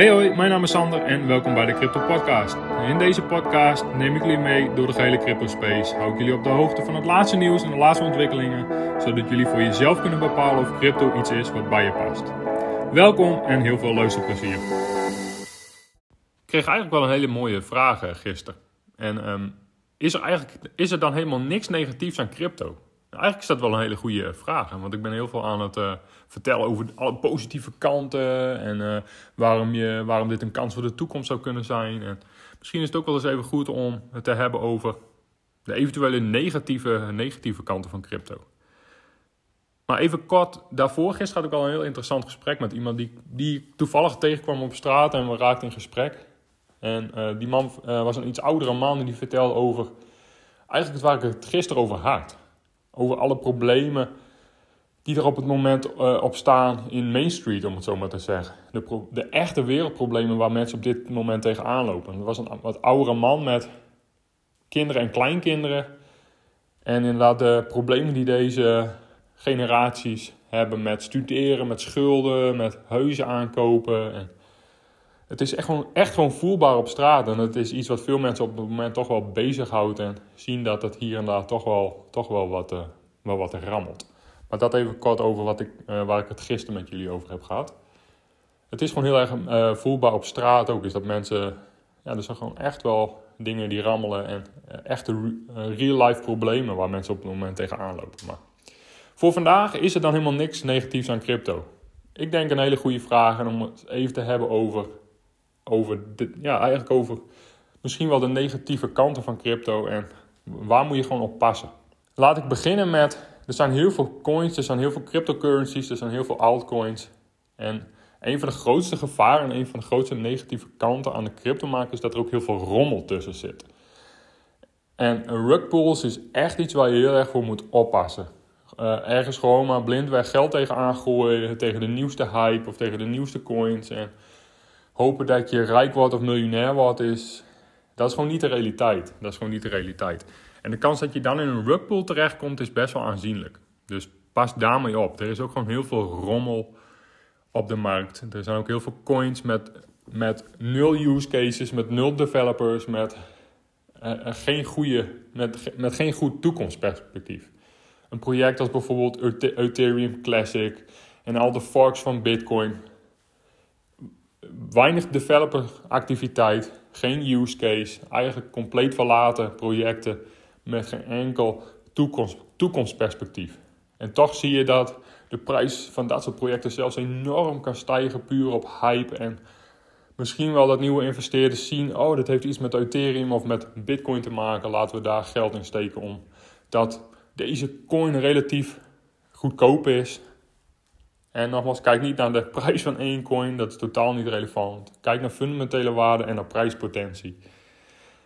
Hey hoi, mijn naam is Sander en welkom bij de Crypto Podcast. In deze podcast neem ik jullie mee door de gehele crypto space. Hou ik jullie op de hoogte van het laatste nieuws en de laatste ontwikkelingen, zodat jullie voor jezelf kunnen bepalen of crypto iets is wat bij je past. Welkom en heel veel luisterplezier. Ik kreeg eigenlijk wel een hele mooie vraag eh, gisteren. En ehm, is, er eigenlijk, is er dan helemaal niks negatiefs aan crypto? Eigenlijk is dat wel een hele goede vraag. Want ik ben heel veel aan het uh, vertellen over alle positieve kanten. En uh, waarom, je, waarom dit een kans voor de toekomst zou kunnen zijn. En misschien is het ook wel eens even goed om het te hebben over de eventuele negatieve, negatieve kanten van crypto. Maar even kort, daarvoor gisteren had ik al een heel interessant gesprek met iemand die, die toevallig tegenkwam op straat en we raakten in gesprek. En uh, die man was een iets oudere man en die vertelde over, eigenlijk waar ik het gisteren over had over alle problemen die er op het moment uh, op staan in Main Street, om het zo maar te zeggen. De, de, echte wereldproblemen waar mensen op dit moment tegenaan lopen. Er was een wat oudere man met kinderen en kleinkinderen. En inderdaad de problemen die deze generaties hebben met studeren, met schulden, met huizen aankopen. En het is echt gewoon, echt gewoon voelbaar op straat. En het is iets wat veel mensen op het moment toch wel bezighoudt. En zien dat het hier en daar toch wel, toch wel, wat, wel wat rammelt. Maar dat even kort over wat ik, uh, waar ik het gisteren met jullie over heb gehad. Het is gewoon heel erg uh, voelbaar op straat ook. Is dat mensen. Ja, er zijn gewoon echt wel dingen die rammelen. En echte real-life problemen waar mensen op het moment tegenaan lopen. Maar voor vandaag is er dan helemaal niks negatiefs aan crypto. Ik denk een hele goede vraag. Om het even te hebben over over, ja, eigenlijk over misschien wel de negatieve kanten van crypto en waar moet je gewoon op passen. Laat ik beginnen met, er zijn heel veel coins, er zijn heel veel cryptocurrencies, er zijn heel veel altcoins. En een van de grootste gevaren en een van de grootste negatieve kanten aan de cryptomarkt is dat er ook heel veel rommel tussen zit. En rug pulls is echt iets waar je heel erg voor moet oppassen. Uh, ergens gewoon maar blindweg geld tegen aangooien, tegen de nieuwste hype of tegen de nieuwste coins. En hopen dat je rijk wordt of miljonair wordt, is, dat is gewoon niet de realiteit. Dat is gewoon niet de realiteit. En de kans dat je dan in een rugpool terechtkomt is best wel aanzienlijk. Dus pas daarmee op. Er is ook gewoon heel veel rommel op de markt. Er zijn ook heel veel coins met, met nul use cases, met nul developers, met, uh, geen, goede, met, met geen goed toekomstperspectief. Een project als bijvoorbeeld Ethereum Classic en al de forks van Bitcoin weinig developer-activiteit, geen use case, eigenlijk compleet verlaten projecten met geen enkel toekomst, toekomstperspectief. En toch zie je dat de prijs van dat soort projecten zelfs enorm kan stijgen puur op hype. En misschien wel dat nieuwe investeerders zien, oh dat heeft iets met Ethereum of met Bitcoin te maken, laten we daar geld in steken om dat deze coin relatief goedkoop is en nogmaals, kijk niet naar de prijs van één coin, dat is totaal niet relevant. Kijk naar fundamentele waarde en naar prijspotentie.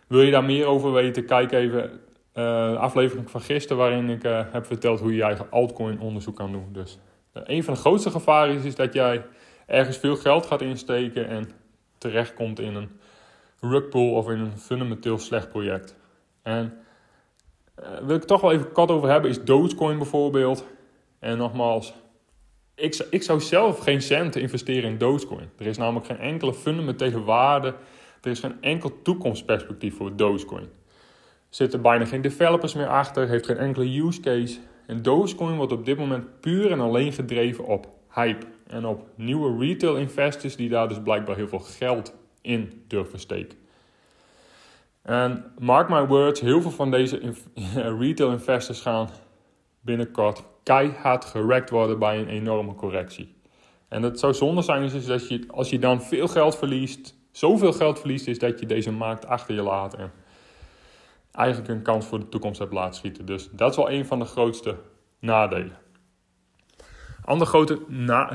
Wil je daar meer over weten, kijk even de aflevering van gisteren waarin ik uh, heb verteld hoe je je eigen altcoin onderzoek kan doen. Dus uh, een van de grootste gevaren is, is dat jij ergens veel geld gaat insteken en terechtkomt in een rugpool of in een fundamenteel slecht project. En wil ik toch wel even kort over hebben, is Dogecoin bijvoorbeeld. En nogmaals, ik, ik zou zelf geen cent investeren in Dogecoin. Er is namelijk geen enkele fundamentele waarde. Er is geen enkel toekomstperspectief voor Dogecoin. Zitten bijna geen developers meer achter, heeft geen enkele use case. En Dogecoin wordt op dit moment puur en alleen gedreven op hype. En op nieuwe retail investors die daar dus blijkbaar heel veel geld in durven steken. En mark my words, heel veel van deze retail investors gaan binnenkort keihard gerekt worden bij een enorme correctie. En het zou zonde zijn is dat je, als je dan veel geld verliest, zoveel geld verliest, is dat je deze markt achter je laat en eigenlijk een kans voor de toekomst hebt laten schieten. Dus dat is wel een van de grootste nadelen. Ander grote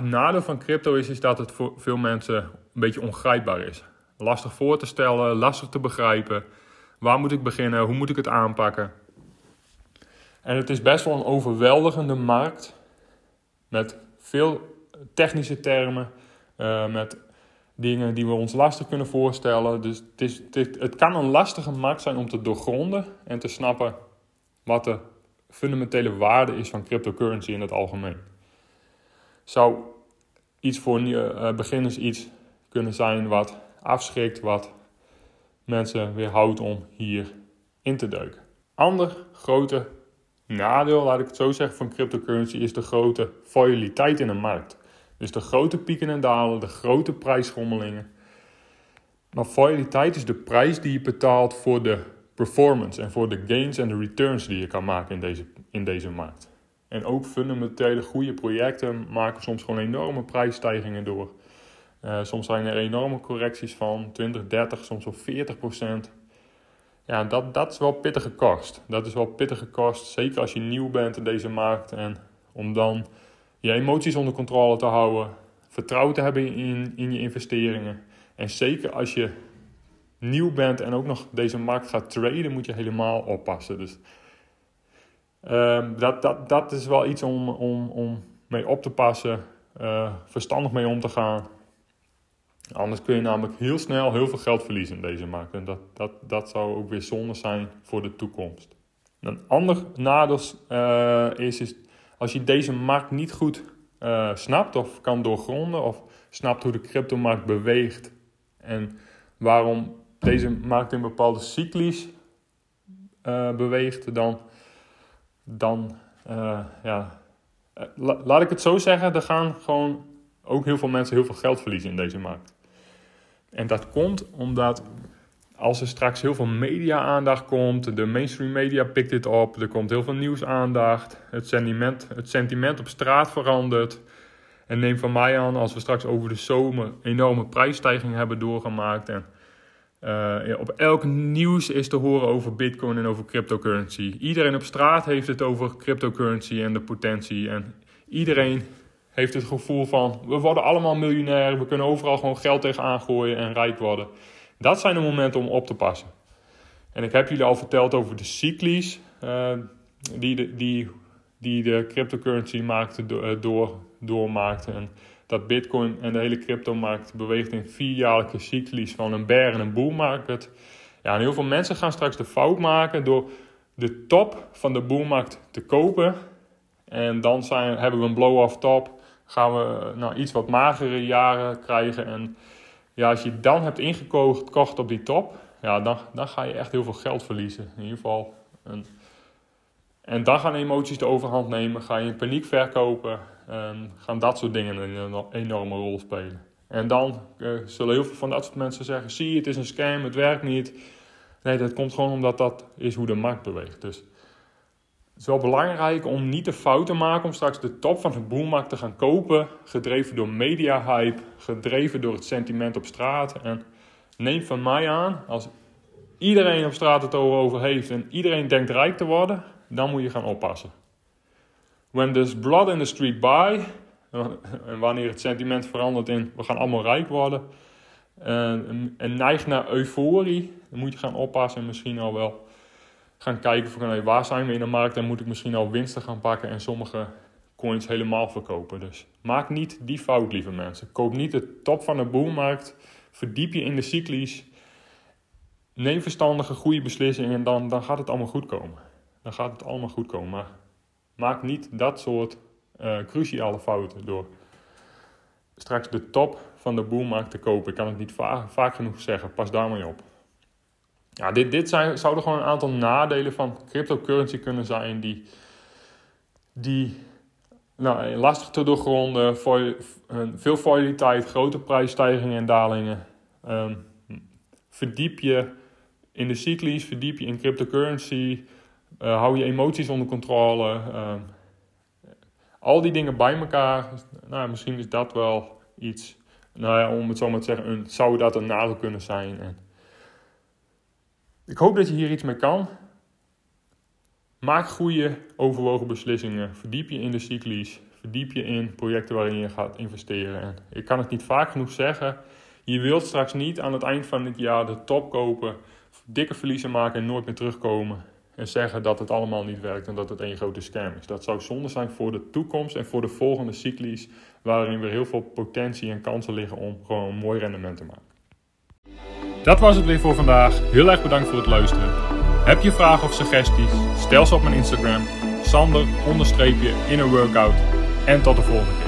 nadeel van crypto is, is dat het voor veel mensen een beetje ongrijpbaar is. Lastig voor te stellen, lastig te begrijpen. Waar moet ik beginnen? Hoe moet ik het aanpakken? En het is best wel een overweldigende markt met veel technische termen, uh, met dingen die we ons lastig kunnen voorstellen. Dus het, is, het, kan een lastige markt zijn om te doorgronden en te snappen wat de fundamentele waarde is van cryptocurrency in het algemeen. Zou iets voor uh, beginners iets kunnen zijn wat afschrikt, wat mensen weerhoudt om hier in te duiken. Ander grote nadeel, laat ik het zo zeggen, van cryptocurrency is de grote volatiliteit in de markt. Dus de grote pieken en dalen, de grote prijsschommelingen. Maar volatiliteit is de prijs die je betaalt voor de performance en voor de gains en de returns die je kan maken in deze, in deze markt. En ook fundamentele goede projecten maken soms gewoon enorme prijsstijgingen door. Uh, soms zijn er enorme correcties van 20, 30, soms wel 40 procent. Ja, dat, dat is wel pittige kost. Dat is wel pittige kost, zeker als je nieuw bent in deze markt. En om dan je emoties onder controle te houden, vertrouwen te hebben in, in je investeringen. En zeker als je nieuw bent en ook nog deze markt gaat traden, moet je helemaal oppassen. Dus uh, dat, dat, dat is wel iets om, om, om mee op te passen, uh, verstandig mee om te gaan. Anders kun je namelijk heel snel heel veel geld verliezen in deze markt. En dat, dat, dat zou ook weer zonde zijn voor de toekomst. Een ander nadeel uh, is, is als je deze markt niet goed uh, snapt of kan doorgronden of snapt hoe de cryptomarkt beweegt en waarom deze markt in bepaalde cyclies uh, beweegt, dan, dan ja, laat ik het zo zeggen, er gaan gewoon ook heel veel mensen heel veel geld verliezen in deze markt. En dat komt omdat als er straks heel veel media-aandacht komt, de mainstream media pikt dit op, er komt heel veel nieuwsaandacht, het sentiment, het sentiment op straat verandert. En neem van mij aan, als we straks over de zomer enorme prijsstijgingen hebben doorgemaakt en uh, op elk nieuws is te horen over Bitcoin en over cryptocurrency. Iedereen op straat heeft het over cryptocurrency en de potentie. En iedereen heeft het gevoel van we worden allemaal miljonair, we kunnen overal gewoon geld tegenaan gooien en rijk worden. Dat zijn de momenten om op te passen. En ik heb jullie al verteld over de cyclies uh, die, de, die, die de cryptocurrency maakte, uh, door, doormaakte. En dat Bitcoin en de hele cryptomarkt beweegt in vierjaarlijke cyclies van een bear en een bull market. Ja, en heel veel mensen gaan straks de fout maken door de top van de boelmarkt te kopen. En dan zijn, hebben we een blow-off top gaan we nou, iets wat magere jaren krijgen. En ja, als je dan hebt ingekocht op die top, ja, dan, dan ga je echt heel veel geld verliezen. In ieder geval. En, en dan gaan emoties de overhand nemen, ga je in paniek verkopen en gaan dat soort dingen een enorme rol spelen. En dan uh, zullen heel veel van dat soort mensen zeggen: zie, het is een scam, het werkt niet. Nee, dat komt gewoon omdat dat is hoe de markt beweegt. Dus het is wel belangrijk om niet de fout te maken om straks de top van de boelmarkt te gaan kopen. Gedreven door media hype, gedreven door het sentiment op straat. En neem van mij aan, als iedereen op straat het over heeft en iedereen denkt rijk te worden, dan moet je gaan oppassen. When there's blood in the street by, en wanneer het sentiment verandert in we gaan allemaal rijk worden, en, en naar euforie, dan moet je gaan oppassen en misschien al wel gaan kijken van waar zijn we in de markt en moet ik misschien al winsten gaan pakken en sommige coins helemaal verkopen. Dus maak niet die fout, lieve mensen. Koop niet de top van de boelmarkt. Verdiep je in de cyclies. Neem verstandige, goede beslissingen en dan, dan gaat het allemaal goed komen. Dan gaat het allemaal goed komen. Maar maak niet dat soort uh, cruciale fouten door straks de top van de boelmarkt te kopen. Ik kan het niet vaak genoeg zeggen. Pas daar maar op. Ja, dit, dit zijn, zouden gewoon een aantal nadelen van cryptocurrency kunnen zijn die, die nou, lastig te doorgronden, veel volatiliteit, grote prijsstijgingen en dalingen. Um, verdiep je in de cyclies, verdiep je in cryptocurrency, uh, hou je emoties onder controle. Um, al die dingen bij elkaar, nou, misschien is dat wel iets, nou ja, om het zo maar te zeggen, zou dat een nadeel kunnen zijn. En, ik hoop dat je hier iets mee kan. Maak goede, overwogen beslissingen. Verdiep je in de cyclies. Verdiep je in projecten waarin je gaat investeren. En ik kan het niet vaak genoeg zeggen. Je wilt straks niet aan het eind van het jaar de top kopen, dikke verliezen maken en nooit meer terugkomen. En zeggen dat het allemaal niet werkt en dat het één grote scam is. Dat zou zonde zijn voor de toekomst en voor de volgende cyclies, waarin weer heel veel potentie en kansen liggen om gewoon een mooi rendement te maken. Dat was het weer voor vandaag. Heel erg bedankt voor het luisteren. Heb je vragen of suggesties? Stel ze op mijn Instagram. Sander onderstreepje in een workout. En tot de volgende